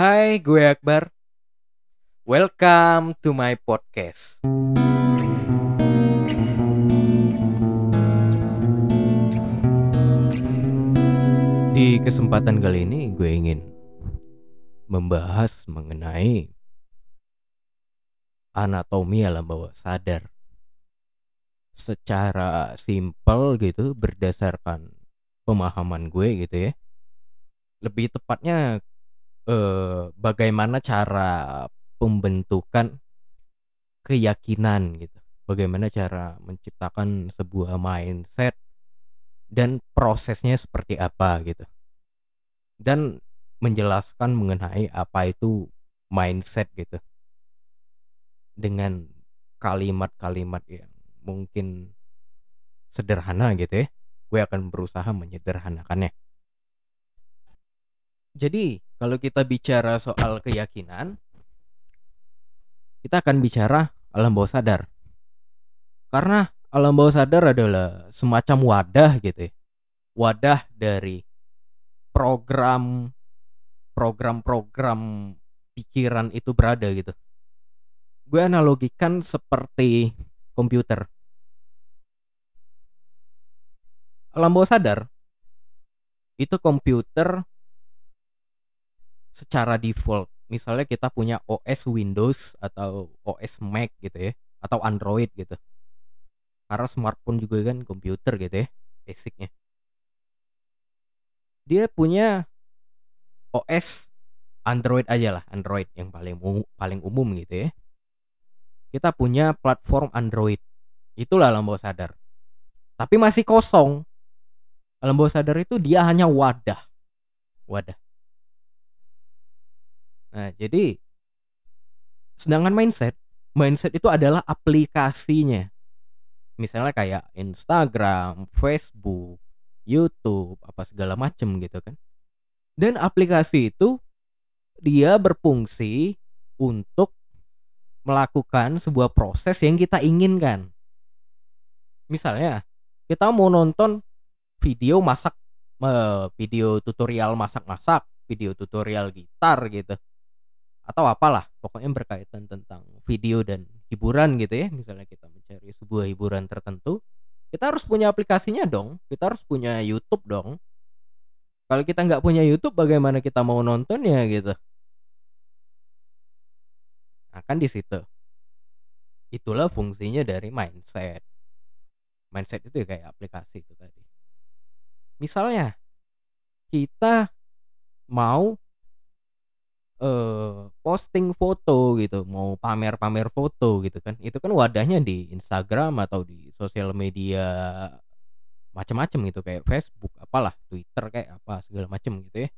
Hai, gue Akbar. Welcome to my podcast. Di kesempatan kali ini gue ingin membahas mengenai anatomi alam bawah sadar secara simpel gitu berdasarkan pemahaman gue gitu ya lebih tepatnya eh, bagaimana cara pembentukan keyakinan gitu. Bagaimana cara menciptakan sebuah mindset dan prosesnya seperti apa gitu. Dan menjelaskan mengenai apa itu mindset gitu. Dengan kalimat-kalimat yang mungkin sederhana gitu ya. Gue akan berusaha menyederhanakannya. Jadi kalau kita bicara soal keyakinan kita akan bicara alam bawah sadar karena alam bawah sadar adalah semacam wadah gitu ya. Wadah dari program program-program pikiran itu berada gitu. Gue analogikan seperti komputer. Alam bawah sadar itu komputer secara default. Misalnya kita punya OS Windows atau OS Mac gitu ya, atau Android gitu. Karena smartphone juga kan komputer gitu ya basicnya. Dia punya OS Android aja lah Android yang paling umum, paling umum gitu ya. Kita punya platform Android. Itulah alam sadar. Tapi masih kosong. Alam sadar itu dia hanya wadah. Wadah nah jadi sedangkan mindset mindset itu adalah aplikasinya misalnya kayak Instagram, Facebook, YouTube, apa segala macem gitu kan. Dan aplikasi itu dia berfungsi untuk melakukan sebuah proses yang kita inginkan. Misalnya, kita mau nonton video masak eh, video tutorial masak-masak, video tutorial gitar gitu. Atau apalah, pokoknya berkaitan tentang video dan hiburan gitu ya. Misalnya kita mencari sebuah hiburan tertentu kita harus punya aplikasinya dong. Kita harus punya YouTube dong. Kalau kita nggak punya YouTube bagaimana kita mau nontonnya gitu? Nah kan di situ. Itulah fungsinya dari mindset. Mindset itu ya kayak aplikasi itu tadi. Misalnya kita mau uh, posting foto gitu, mau pamer-pamer foto gitu kan. Itu kan wadahnya di Instagram atau di sosial media macam-macam gitu kayak Facebook, apalah, Twitter kayak apa segala macam gitu ya.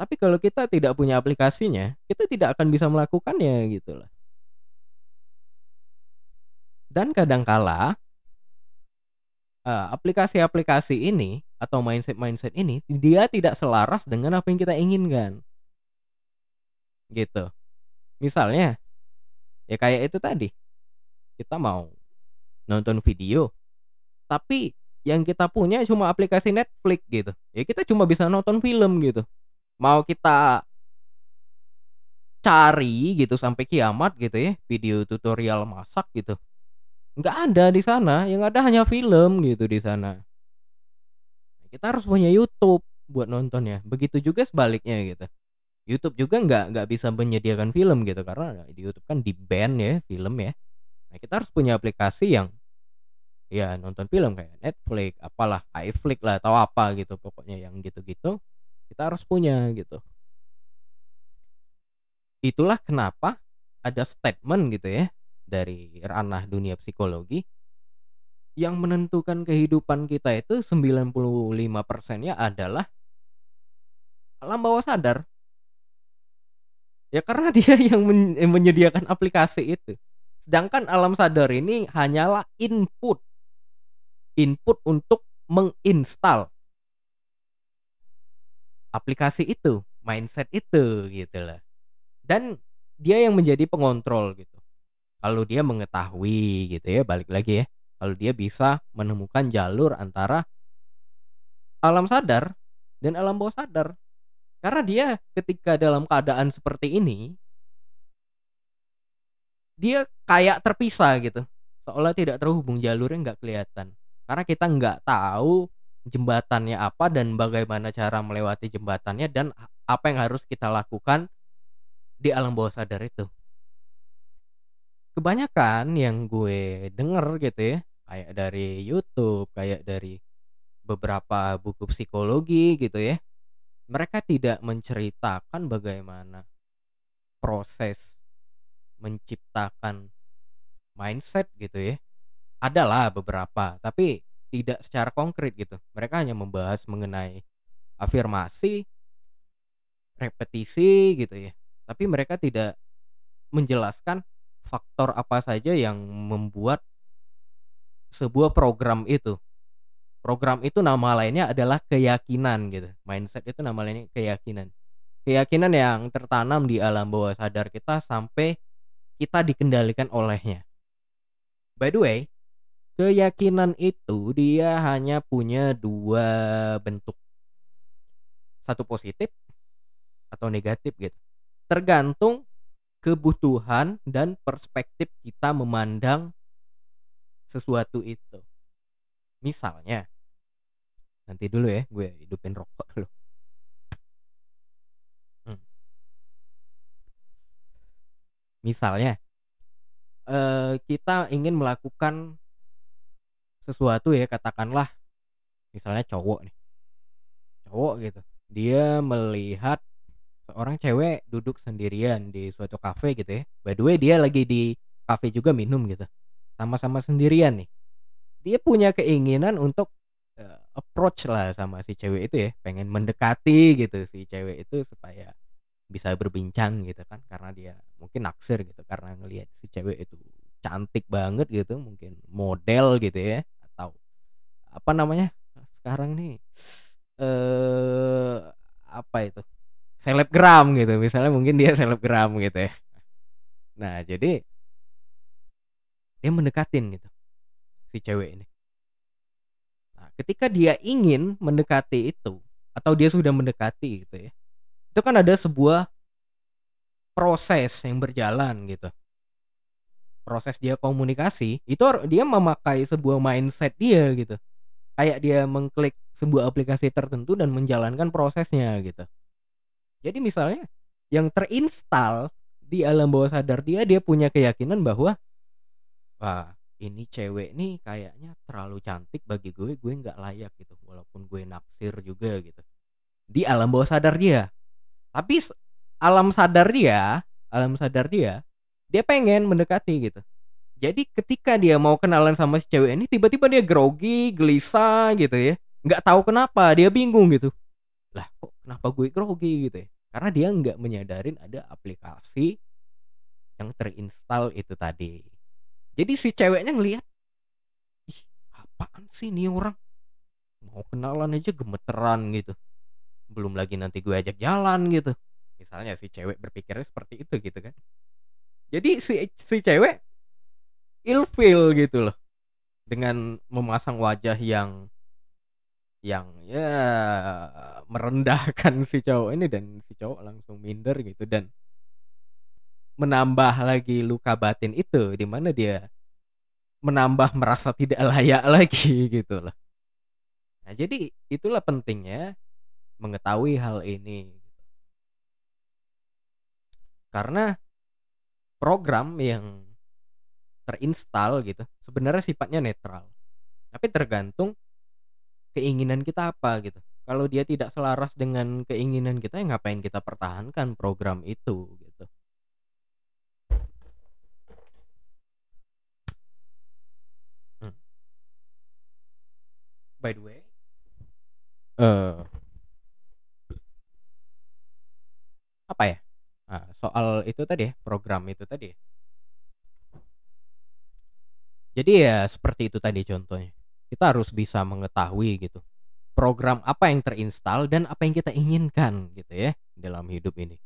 Tapi kalau kita tidak punya aplikasinya, kita tidak akan bisa melakukannya gitu lah. Dan kadangkala uh, aplikasi-aplikasi ini atau mindset-mindset ini dia tidak selaras dengan apa yang kita inginkan gitu. Misalnya ya kayak itu tadi kita mau nonton video tapi yang kita punya cuma aplikasi Netflix gitu. Ya kita cuma bisa nonton film gitu. Mau kita cari gitu sampai kiamat gitu ya video tutorial masak gitu nggak ada di sana. Yang ada hanya film gitu di sana. Kita harus punya YouTube buat nontonnya. Begitu juga sebaliknya gitu YouTube juga nggak nggak bisa menyediakan film gitu karena di YouTube kan di ban ya film ya. Nah kita harus punya aplikasi yang ya nonton film kayak Netflix, apalah iFlix lah atau apa gitu pokoknya yang gitu-gitu kita harus punya gitu. Itulah kenapa ada statement gitu ya dari ranah dunia psikologi yang menentukan kehidupan kita itu 95 persennya adalah alam bawah sadar Ya karena dia yang men menyediakan aplikasi itu. Sedangkan alam sadar ini hanyalah input. Input untuk menginstal aplikasi itu, mindset itu gitu lah. Dan dia yang menjadi pengontrol gitu. Kalau dia mengetahui gitu ya, balik lagi ya. Kalau dia bisa menemukan jalur antara alam sadar dan alam bawah sadar karena dia ketika dalam keadaan seperti ini dia kayak terpisah gitu. Seolah tidak terhubung jalurnya nggak kelihatan. Karena kita nggak tahu jembatannya apa dan bagaimana cara melewati jembatannya dan apa yang harus kita lakukan di alam bawah sadar itu. Kebanyakan yang gue denger gitu ya kayak dari YouTube kayak dari beberapa buku psikologi gitu ya mereka tidak menceritakan bagaimana proses menciptakan mindset gitu ya. Adalah beberapa tapi tidak secara konkret gitu. Mereka hanya membahas mengenai afirmasi repetisi gitu ya. Tapi mereka tidak menjelaskan faktor apa saja yang membuat sebuah program itu program itu nama lainnya adalah keyakinan gitu. Mindset itu nama lainnya keyakinan. Keyakinan yang tertanam di alam bawah sadar kita sampai kita dikendalikan olehnya. By the way keyakinan itu dia hanya punya dua bentuk. Satu positif atau negatif gitu. Tergantung kebutuhan dan perspektif kita memandang sesuatu itu. Misalnya nanti dulu ya gue hidupin rokok dulu. Hmm. misalnya eh, kita ingin melakukan sesuatu ya katakanlah misalnya cowok nih. Cowok gitu. Dia melihat seorang cewek duduk sendirian di suatu kafe gitu ya. By the way dia lagi di kafe juga minum gitu. Sama-sama sendirian nih. Dia punya keinginan untuk approach lah sama si cewek itu ya. Pengen mendekati gitu si cewek itu supaya bisa berbincang gitu kan. Karena dia mungkin naksir gitu. Karena ngelihat si cewek itu cantik banget gitu. Mungkin model gitu ya. Apa namanya? Sekarang nih eh apa itu? Selebgram gitu. Misalnya mungkin dia selebgram gitu ya. Nah jadi dia mendekatin gitu si cewek ini ketika dia ingin mendekati itu atau dia sudah mendekati gitu ya itu kan ada sebuah proses yang berjalan gitu proses dia komunikasi itu dia memakai sebuah mindset dia gitu kayak dia mengklik sebuah aplikasi tertentu dan menjalankan prosesnya gitu. Jadi misalnya yang terinstal di alam bawah sadar dia dia punya keyakinan bahwa wah ini cewek nih kayaknya terlalu cantik bagi gue gue nggak layak gitu walaupun gue naksir juga gitu. Di alam bawah sadar dia. Tapi alam sadar dia alam sadar dia dia pengen mendekati gitu. Jadi ketika dia mau kenalan sama si cewek ini tiba-tiba dia grogi gelisah gitu ya. Nggak tahu kenapa dia bingung gitu. Lah kok kenapa gue grogi gitu ya? Karena dia nggak menyadarin ada aplikasi yang terinstal itu tadi jadi si ceweknya ngelihat ih apaan sih nih orang? Mau kenalan aja gemeteran gitu. Belum lagi nanti gue ajak jalan gitu. Misalnya si cewek berpikirnya seperti itu gitu kan. Jadi si si cewek ilfeel gitu loh dengan memasang wajah yang yang ya merendahkan si cowok ini dan si cowok langsung minder gitu dan menambah lagi luka batin itu di mana dia menambah merasa tidak layak lagi gitu loh. Nah, jadi itulah pentingnya mengetahui hal ini. Karena program yang terinstal gitu sebenarnya sifatnya netral tapi tergantung keinginan kita apa gitu. Kalau dia tidak selaras dengan keinginan kita ya ngapain kita pertahankan program itu? gitu hmm. By the way uh, apa ya nah, soal itu tadi ya program itu tadi ya jadi ya seperti itu tadi contohnya. Kita harus bisa mengetahui gitu. Program apa yang terinstal dan apa yang kita inginkan gitu ya dalam hidup ini.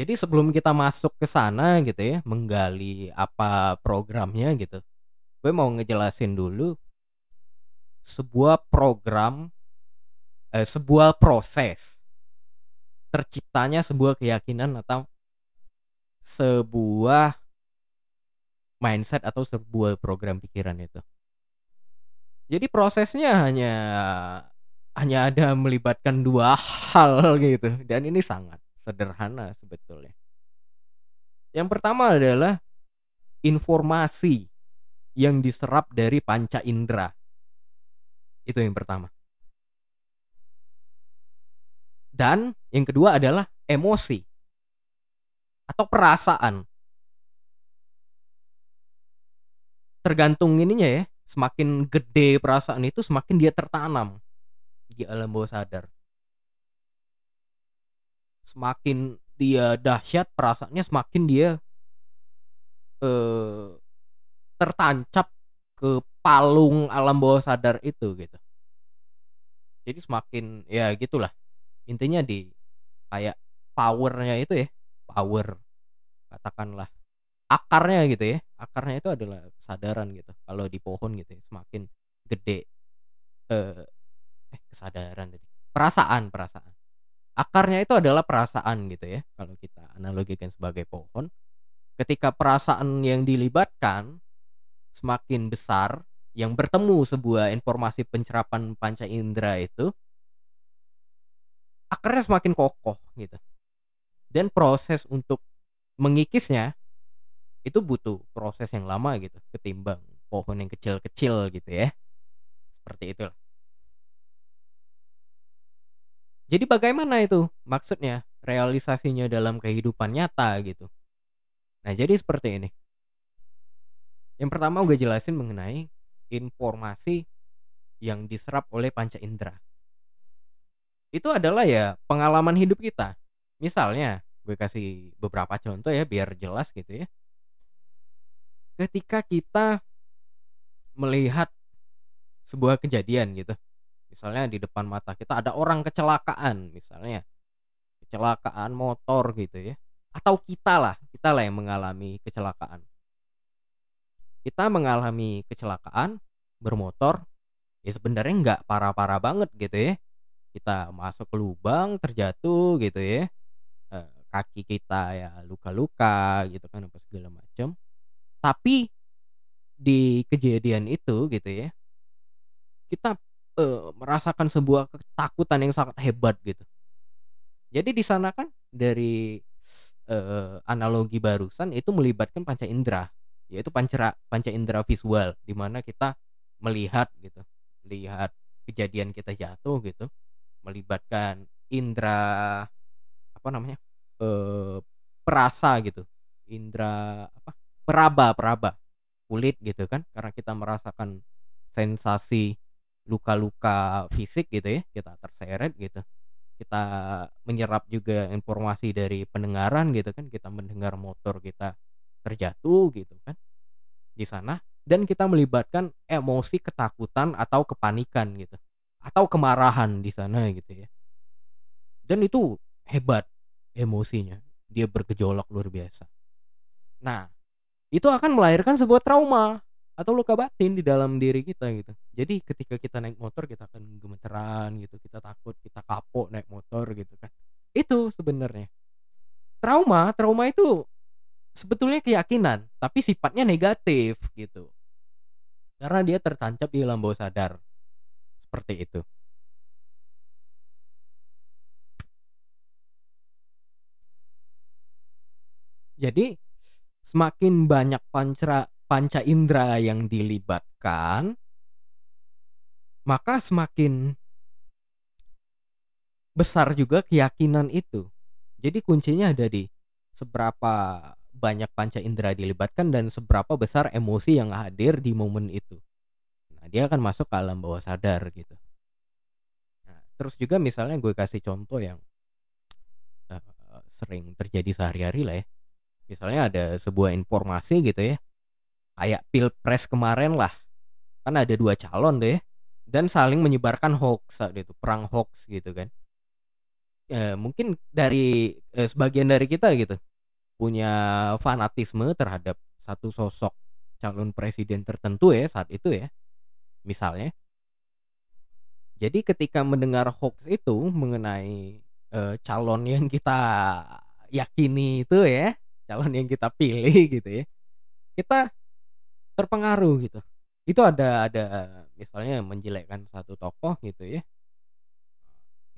Jadi sebelum kita masuk ke sana gitu ya, menggali apa programnya gitu. Gue mau ngejelasin dulu sebuah program eh, sebuah proses terciptanya sebuah keyakinan atau sebuah mindset atau sebuah program pikiran itu. Jadi prosesnya hanya hanya ada melibatkan dua hal gitu dan ini sangat sederhana sebetulnya. Yang pertama adalah informasi yang diserap dari panca indera. Itu yang pertama. Dan yang kedua adalah emosi atau perasaan. Tergantung ininya ya, semakin gede perasaan itu semakin dia tertanam di alam bawah sadar. Semakin dia dahsyat perasaannya semakin dia eh, tertancap ke palung alam bawah sadar itu gitu. Jadi semakin ya gitulah. Intinya di kayak powernya itu ya power katakanlah akarnya gitu ya. Akarnya itu adalah kesadaran gitu. Kalau di pohon gitu ya semakin gede eh, eh kesadaran tadi. Perasaan perasaan. Akarnya itu adalah perasaan gitu ya kalau kita analogikan sebagai pohon. Ketika perasaan yang dilibatkan semakin besar yang bertemu sebuah informasi pencerapan panca indera itu akarnya semakin kokoh gitu. Dan proses untuk mengikisnya itu butuh proses yang lama gitu. Ketimbang pohon yang kecil-kecil gitu ya. Seperti itulah. Jadi bagaimana itu? Maksudnya realisasinya dalam kehidupan nyata gitu. Nah jadi seperti ini. Yang pertama gue jelasin mengenai informasi yang diserap oleh panca indera itu adalah ya pengalaman hidup kita. Misalnya, gue kasih beberapa contoh ya biar jelas gitu ya. Ketika kita melihat sebuah kejadian gitu. Misalnya di depan mata kita ada orang kecelakaan misalnya. Kecelakaan motor gitu ya. Atau kita lah, kita lah yang mengalami kecelakaan. Kita mengalami kecelakaan bermotor ya sebenarnya nggak parah-parah banget gitu ya. Kita masuk ke lubang terjatuh gitu ya. Eh, kaki kita ya luka-luka gitu kan apa segala macam tapi di kejadian itu gitu ya kita uh, merasakan sebuah ketakutan yang sangat hebat gitu. Jadi di sana kan dari uh, analogi barusan itu melibatkan panca indera yaitu panca panca indera visual di mana kita melihat gitu lihat kejadian kita jatuh gitu melibatkan indera apa namanya eh perasa gitu indera apa peraba peraba kulit gitu kan karena kita merasakan sensasi luka-luka fisik gitu ya kita terseret gitu kita menyerap juga informasi dari pendengaran gitu kan kita mendengar motor kita terjatuh gitu kan di sana dan kita melibatkan emosi ketakutan atau kepanikan gitu atau kemarahan di sana gitu ya. Dan itu hebat emosinya dia bergejolak luar biasa. Nah itu akan melahirkan sebuah trauma atau luka batin di dalam diri kita gitu. Jadi ketika kita naik motor kita akan gemeteran gitu kita takut kita kapok naik motor gitu kan. Itu sebenarnya. Trauma trauma itu sebetulnya keyakinan tapi sifatnya negatif gitu karena dia tertancap di alam sadar seperti itu. Jadi semakin banyak panca panca indera yang dilibatkan, maka semakin besar juga keyakinan itu. Jadi kuncinya ada di seberapa banyak panca indera dilibatkan dan seberapa besar emosi yang hadir di momen itu. Dia akan masuk ke alam bawah sadar gitu. Nah, terus juga misalnya gue kasih contoh yang uh, sering terjadi sehari-hari lah ya. Misalnya ada sebuah informasi gitu ya kayak pilpres kemarin lah. Kan ada dua calon deh dan saling menyebarkan hoax saat itu perang hoax gitu kan. Ya, mungkin dari eh, sebagian dari kita gitu punya fanatisme terhadap satu sosok calon presiden tertentu ya saat itu ya misalnya. Jadi ketika mendengar hoax itu mengenai uh, calon yang kita yakini itu ya calon yang kita pilih gitu ya kita terpengaruh gitu. Itu ada ada misalnya menjelekkan satu tokoh gitu ya.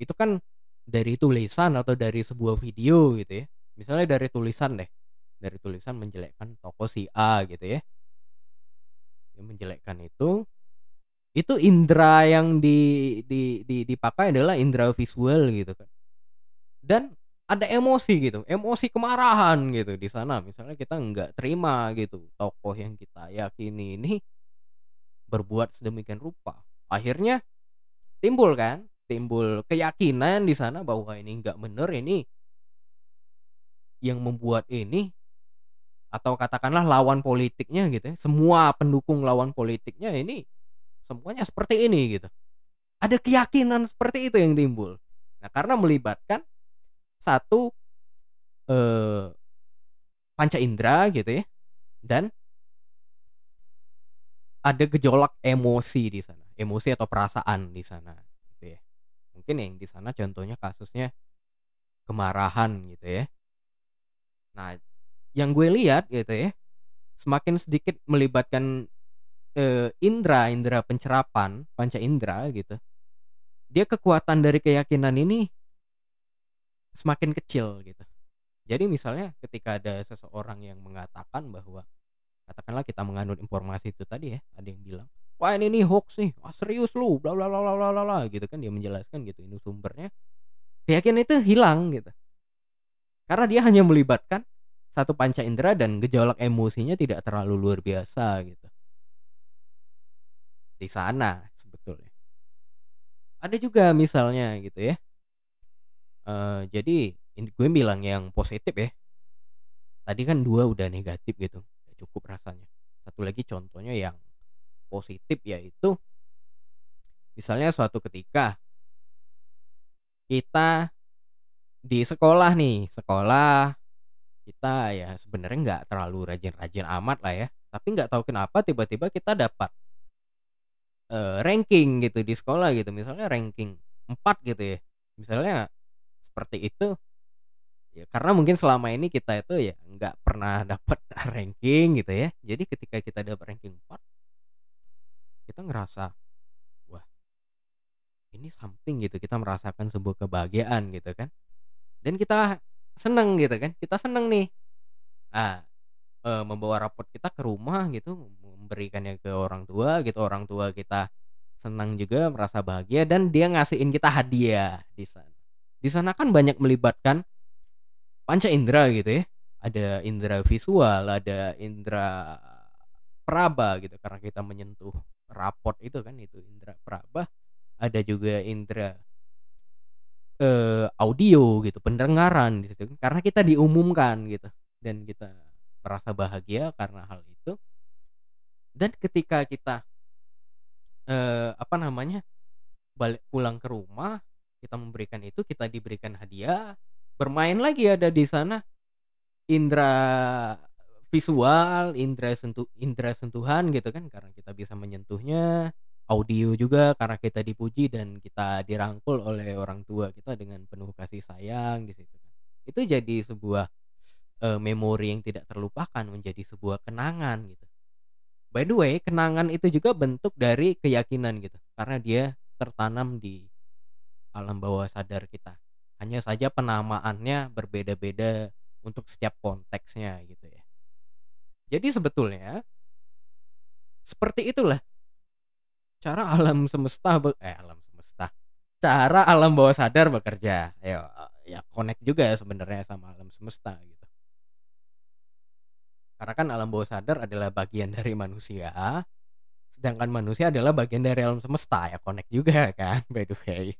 Itu kan dari tulisan atau dari sebuah video gitu ya misalnya dari tulisan deh dari tulisan menjelekkan tokoh si A gitu ya. Yang menjelekkan itu itu indera yang di, di, di dipakai adalah indera visual gitu kan. Dan ada emosi gitu emosi kemarahan gitu di sana. Misalnya kita nggak terima gitu tokoh yang kita yakini ini berbuat sedemikian rupa. Akhirnya timbul kan timbul keyakinan di sana bahwa ini nggak bener ini yang membuat ini atau katakanlah lawan politiknya gitu ya semua pendukung lawan politiknya ini semuanya seperti ini gitu. Ada keyakinan seperti itu yang timbul. Nah karena melibatkan satu eh, panca indera gitu ya dan ada gejolak emosi di sana emosi atau perasaan di sana gitu ya. Mungkin yang di sana contohnya kasusnya kemarahan gitu ya nah yang gue lihat gitu ya semakin sedikit melibatkan uh, indra indra pencerapan panca indra gitu dia kekuatan dari keyakinan ini semakin kecil gitu. Jadi misalnya ketika ada seseorang yang mengatakan bahwa katakanlah kita menganut informasi itu tadi ya ada yang bilang wah ini nih hoax nih wah serius lu bla bla bla bla bla bla gitu kan dia menjelaskan gitu ini sumbernya. Keyakinan itu hilang gitu karena dia hanya melibatkan satu panca indera dan gejolak emosinya tidak terlalu luar biasa gitu. Di sana sebetulnya. Ada juga misalnya gitu ya. Uh, jadi gue bilang yang positif ya. Tadi kan dua udah negatif gitu. Cukup rasanya. Satu lagi contohnya yang positif yaitu misalnya suatu ketika kita di sekolah nih sekolah kita ya sebenarnya nggak terlalu rajin-rajin amat lah ya. Tapi nggak tahu kenapa tiba-tiba kita dapat uh, ranking gitu di sekolah gitu. Misalnya ranking 4 gitu ya. Misalnya seperti itu ya karena mungkin selama ini kita itu ya nggak pernah dapat ranking gitu ya. Jadi ketika kita dapat ranking 4 kita ngerasa wah ini something gitu. Kita merasakan sebuah kebahagiaan gitu kan dan kita seneng gitu kan kita seneng nih. Ah e, membawa raport kita ke rumah gitu memberikannya ke orang tua gitu orang tua kita senang juga merasa bahagia dan dia ngasihin kita hadiah di sana. Di sana kan banyak melibatkan panca indera gitu ya. Ada indera visual ada indera peraba gitu karena kita menyentuh raport itu kan itu indera peraba ada juga indera uh, audio gitu pendengaran di situ. Karena kita diumumkan gitu. Dan kita merasa bahagia karena hal itu. Dan ketika kita uh, apa namanya balik pulang ke rumah kita memberikan itu kita diberikan hadiah bermain lagi ada di sana. Indera visual indera sentuh indera sentuhan gitu kan karena kita bisa menyentuhnya audio juga karena kita dipuji dan kita dirangkul oleh orang tua kita dengan penuh kasih sayang di situ. Itu jadi sebuah uh, memori yang tidak terlupakan menjadi sebuah kenangan gitu. By the way kenangan itu juga bentuk dari keyakinan gitu karena dia tertanam di alam bawah sadar kita. Hanya saja penamaannya berbeda-beda untuk setiap konteksnya gitu ya. Jadi sebetulnya seperti itulah cara alam semesta eh alam semesta. Cara alam bawah sadar bekerja. Ya ya connect juga ya sebenarnya sama alam semesta gitu. Karena kan alam bawah sadar adalah bagian dari manusia sedangkan manusia adalah bagian dari alam semesta. Ya connect juga kan by the way.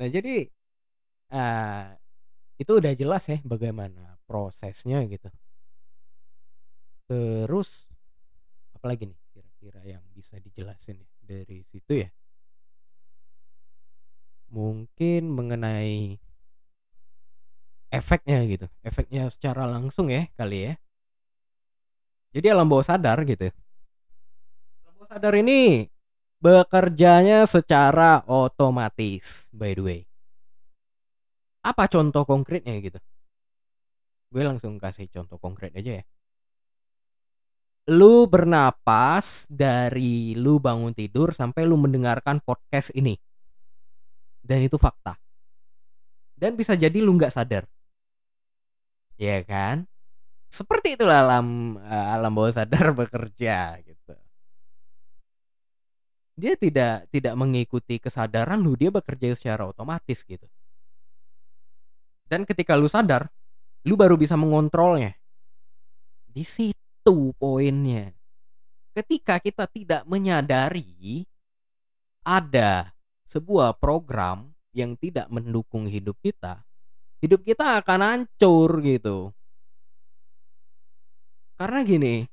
Nah jadi uh, itu udah jelas ya bagaimana prosesnya gitu. Terus apalagi nih kira-kira yang bisa dijelasin ya dari situ ya? Mungkin mengenai efeknya gitu efeknya secara langsung ya kali ya. Jadi alam bawah sadar gitu. Alam bawah sadar ini bekerjanya secara otomatis by the way. Apa contoh konkretnya gitu? Gue langsung kasih contoh konkret aja ya lu bernapas dari lu bangun tidur sampai lu mendengarkan podcast ini. Dan itu fakta. Dan bisa jadi lu nggak sadar. Ya kan? Seperti itulah alam eh, alam bawah sadar bekerja gitu. Dia tidak tidak mengikuti kesadaran lu dia bekerja secara otomatis gitu. Dan ketika lu sadar lu baru bisa mengontrolnya. Di situ poinnya. Ketika kita tidak menyadari ada sebuah program yang tidak mendukung hidup kita hidup kita akan hancur gitu. Karena gini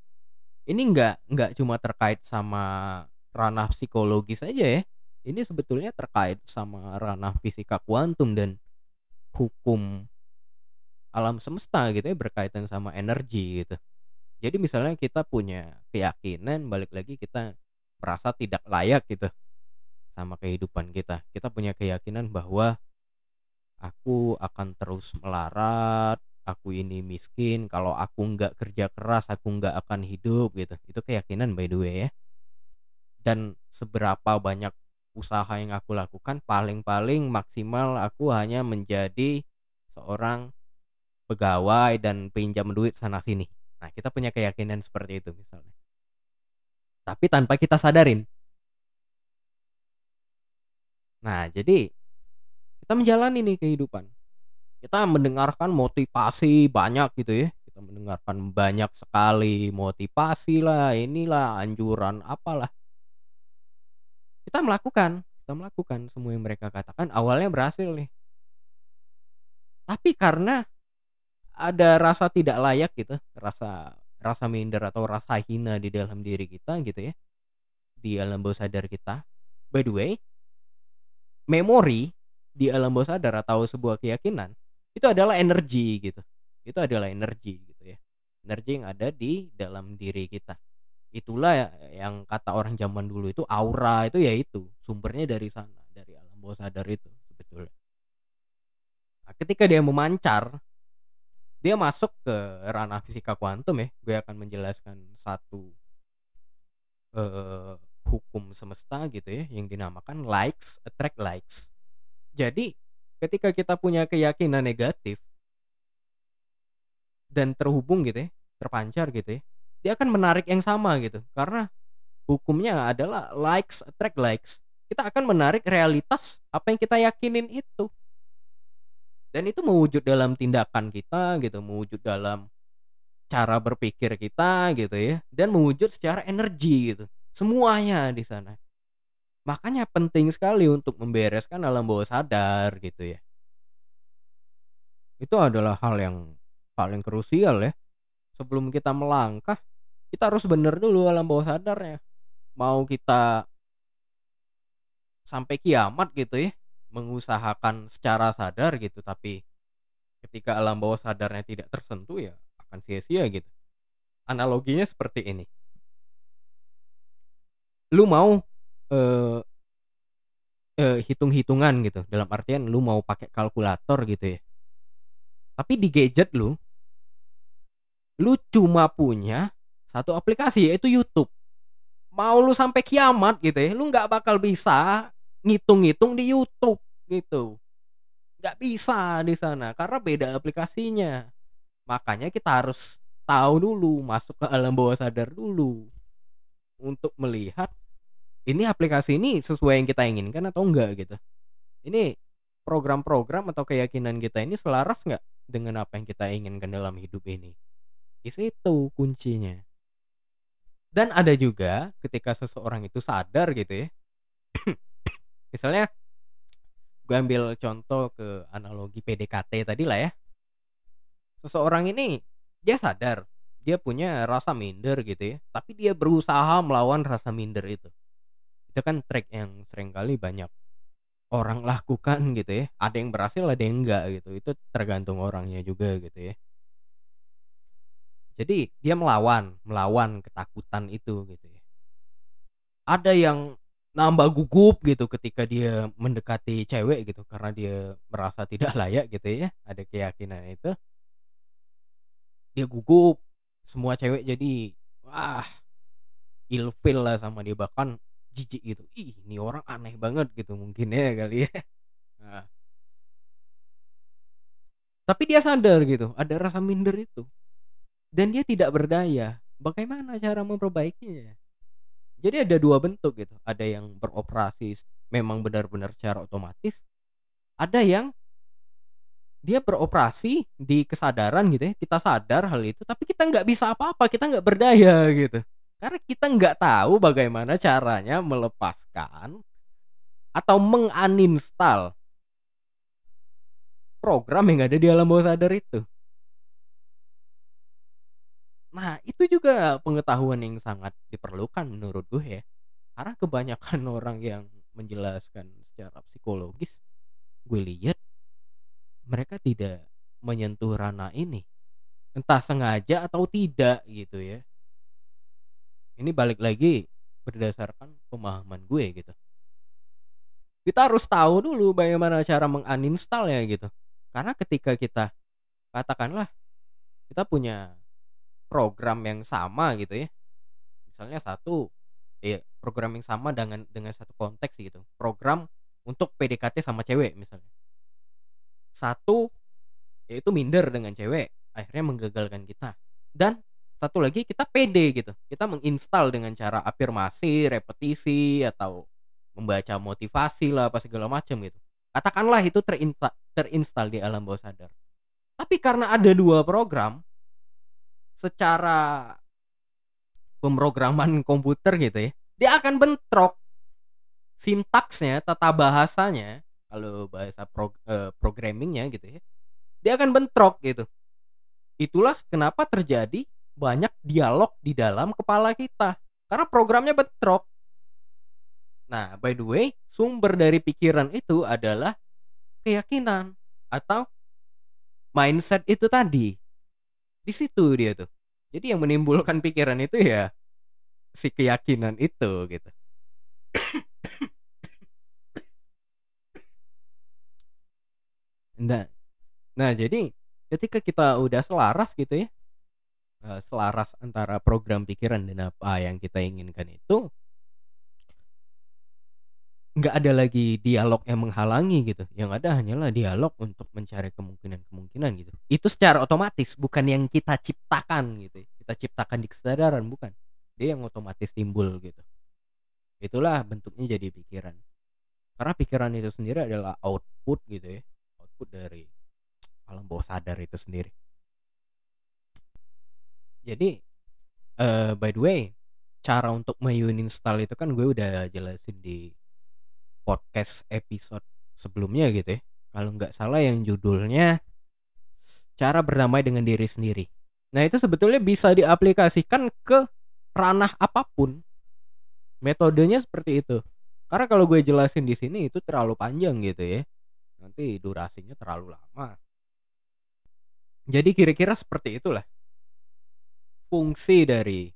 ini nggak nggak cuma terkait sama ranah psikologis aja ya. Ini sebetulnya terkait sama ranah fisika kuantum dan hukum alam semesta gitu ya berkaitan sama energi gitu jadi misalnya kita punya keyakinan balik lagi kita merasa tidak layak gitu sama kehidupan kita. Kita punya keyakinan bahwa aku akan terus melarat aku ini miskin kalau aku nggak kerja keras aku nggak akan hidup gitu. Itu keyakinan by the way ya. Dan seberapa banyak usaha yang aku lakukan paling-paling maksimal aku hanya menjadi seorang pegawai dan pinjam duit sana sini nah kita punya keyakinan seperti itu misalnya. Tapi tanpa kita sadarin. Nah jadi kita menjalani nih kehidupan. Kita mendengarkan motivasi banyak gitu ya. Kita mendengarkan banyak sekali motivasi lah inilah anjuran apalah. Kita melakukan kita melakukan semua yang mereka katakan awalnya berhasil nih. Tapi karena ada rasa tidak layak gitu rasa rasa minder atau rasa hina di dalam diri kita gitu ya. Di alam bawah sadar kita. By the way memori di alam bawah sadar atau sebuah keyakinan itu adalah energi gitu. Itu adalah energi gitu ya. Energi yang ada di dalam diri kita. Itulah ya, yang kata orang zaman dulu itu aura itu ya itu. Sumbernya dari sana dari alam bawah sadar itu sebetulnya. Nah, ketika dia memancar dia masuk ke ranah fisika kuantum ya. Gue akan menjelaskan satu uh, hukum semesta gitu ya yang dinamakan likes attract likes. Jadi ketika kita punya keyakinan negatif dan terhubung gitu ya terpancar gitu ya dia akan menarik yang sama gitu. Karena hukumnya adalah likes attract likes. Kita akan menarik realitas apa yang kita yakinin itu dan itu mewujud dalam tindakan kita gitu mewujud dalam cara berpikir kita gitu ya dan mewujud secara energi gitu semuanya di sana Makanya penting sekali untuk membereskan alam bawah sadar gitu ya. Itu adalah hal yang paling krusial ya. Sebelum kita melangkah, kita harus bener dulu alam bawah sadarnya. Mau kita sampai kiamat gitu ya, mengusahakan secara sadar gitu, tapi ketika alam bawah sadarnya tidak tersentuh ya akan sia-sia gitu. Analoginya seperti ini. Lu mau eh, eh, hitung-hitungan gitu dalam artian lu mau pakai kalkulator gitu ya tapi di gadget lu lu cuma punya satu aplikasi yaitu YouTube mau lu sampai kiamat gitu ya lu nggak bakal bisa ngitung-ngitung di YouTube gitu. Nggak bisa di sana karena beda aplikasinya. Makanya kita harus tahu dulu masuk ke alam bawah sadar dulu. Untuk melihat ini aplikasi ini sesuai yang kita inginkan atau enggak gitu. Ini program-program atau keyakinan kita ini selaras nggak dengan apa yang kita inginkan dalam hidup ini? Di situ kuncinya. Dan ada juga ketika seseorang itu sadar gitu ya misalnya gue ambil contoh ke analogi PDKT tadi lah ya. Seseorang ini dia sadar dia punya rasa minder gitu ya. Tapi dia berusaha melawan rasa minder itu. Itu kan track yang sering kali banyak orang lakukan gitu ya. Ada yang berhasil ada yang enggak gitu. Itu tergantung orangnya juga gitu ya. Jadi dia melawan melawan ketakutan itu gitu ya. Ada yang nambah gugup gitu ketika dia mendekati cewek gitu karena dia merasa tidak layak gitu ya ada keyakinan itu. Dia gugup semua cewek jadi wah ilfil lah sama dia bahkan jijik gitu ih ini orang aneh banget gitu mungkin ya kali ya. Nah. tapi dia sadar gitu ada rasa minder itu. Dan dia tidak berdaya. Bagaimana cara memperbaikinya jadi ada dua bentuk gitu. Ada yang beroperasi memang benar-benar secara otomatis. Ada yang dia beroperasi di kesadaran gitu ya. Kita sadar hal itu tapi kita nggak bisa apa-apa kita nggak berdaya gitu. Karena kita nggak tahu bagaimana caranya melepaskan atau menguninstall program yang ada di alam bawah sadar itu Nah, itu juga pengetahuan yang sangat diperlukan menurut gue ya. Karena kebanyakan orang yang menjelaskan secara psikologis, gue lihat mereka tidak menyentuh ranah ini. Entah sengaja atau tidak gitu ya. Ini balik lagi berdasarkan pemahaman gue gitu. Kita harus tahu dulu bagaimana cara menguninstall ya gitu. Karena ketika kita katakanlah kita punya program yang sama gitu ya. Misalnya satu ya program yang sama dengan dengan satu konteks gitu. Program untuk PDKT sama cewek misalnya. Satu yaitu minder dengan cewek akhirnya menggagalkan kita. Dan satu lagi kita pede gitu. Kita menginstal dengan cara afirmasi repetisi atau membaca motivasi lah apa segala macam gitu. Katakanlah itu terinsta terinstal di alam bawah sadar. Tapi karena ada dua program secara pemrograman komputer gitu ya dia akan bentrok sintaksnya tata bahasanya kalau bahasa pro, eh, programmingnya gitu ya dia akan bentrok gitu. Itulah kenapa terjadi banyak dialog di dalam kepala kita karena programnya bentrok. Nah by the way sumber dari pikiran itu adalah keyakinan atau mindset itu tadi di situ dia tuh. Jadi yang menimbulkan pikiran itu ya si keyakinan itu gitu. Nah nah jadi ketika kita udah selaras gitu ya eh, selaras antara program pikiran dan apa yang kita inginkan itu nggak ada lagi dialog yang menghalangi gitu. Yang ada hanyalah dialog untuk mencari kemungkinan-kemungkinan gitu. Itu secara otomatis bukan yang kita ciptakan gitu. Kita ciptakan di kesadaran bukan. Dia yang otomatis timbul gitu. Itulah bentuknya jadi pikiran. Karena pikiran itu sendiri adalah output gitu ya. Output dari alam bawah sadar itu sendiri. Jadi uh, by the way cara untuk install itu kan gue udah jelasin di podcast episode sebelumnya gitu ya. Kalau nggak salah yang judulnya cara berdamai dengan diri sendiri. Nah itu sebetulnya bisa diaplikasikan ke ranah apa pun metodenya seperti itu. Karena kalau gue jelasin di sini itu terlalu panjang gitu ya. Nanti durasinya terlalu lama. Jadi kira-kira seperti itulah fungsi dari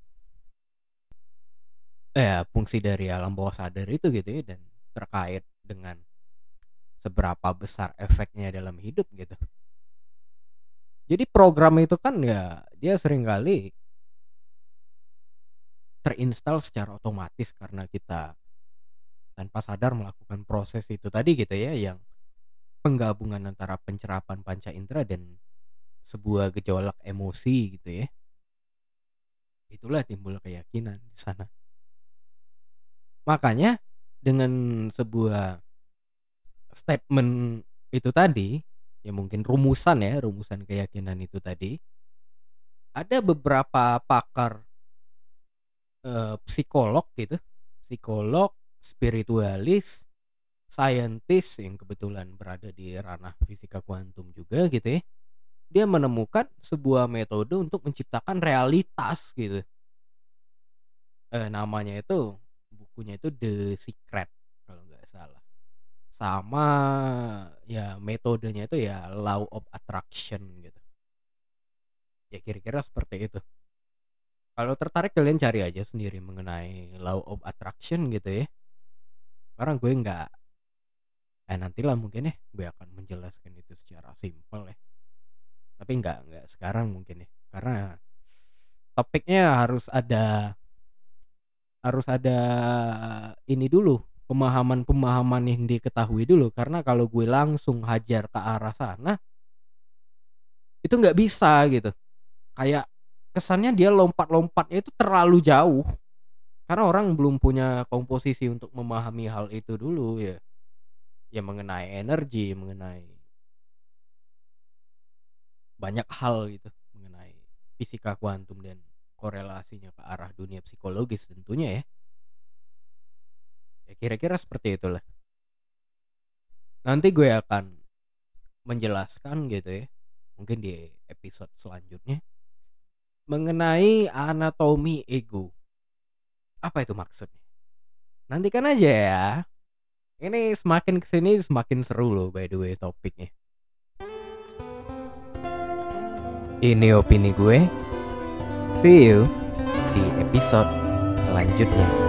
eh fungsi dari alam bawah sadar itu gitu ya dan terkait dengan seberapa besar efeknya dalam hidup gitu. Jadi program itu kan ya dia sering kali terinstal secara otomatis karena kita tanpa sadar melakukan proses itu tadi gitu ya yang penggabungan antara pencerapan panca indera dan sebuah gejolak emosi gitu ya. Itulah timbul keyakinan di sana. Makanya dengan sebuah statement itu tadi ya mungkin rumusan ya rumusan keyakinan itu tadi ada beberapa pakar eh, psikolog gitu psikolog spiritualis saintis yang kebetulan berada di ranah fisika kuantum juga gitu ya dia menemukan sebuah metode untuk menciptakan realitas gitu. Eh, namanya itu bukunya itu The Secret kalau nggak salah. Sama ya metodenya itu ya law of attraction gitu. Ya kira-kira seperti itu. Kalau tertarik kalian cari aja sendiri mengenai law of attraction gitu ya. Karena gue nggak eh nantilah mungkin ya gue akan menjelaskan itu secara simpel ya. Tapi nggak nggak sekarang mungkin ya. Karena topiknya harus ada harus ada ini dulu pemahaman-pemahaman yang diketahui dulu. Karena kalau gue langsung hajar ke arah sana itu nggak bisa gitu. Kayak kesannya dia lompat-lompatnya itu terlalu jauh. Karena orang belum punya komposisi untuk memahami hal itu dulu ya. Ya mengenai energi mengenai banyak hal gitu mengenai fisika kuantum dan korelasinya ke arah dunia psikologis tentunya ya. Ya kira-kira seperti itulah. Nanti gue akan menjelaskan gitu ya mungkin di episode selanjutnya mengenai anatomi ego. Apa itu maksudnya? Nantikan aja ya. Ini semakin ke sini semakin seru loh by the way topiknya. Ini opini gue see you di episode selanjutnya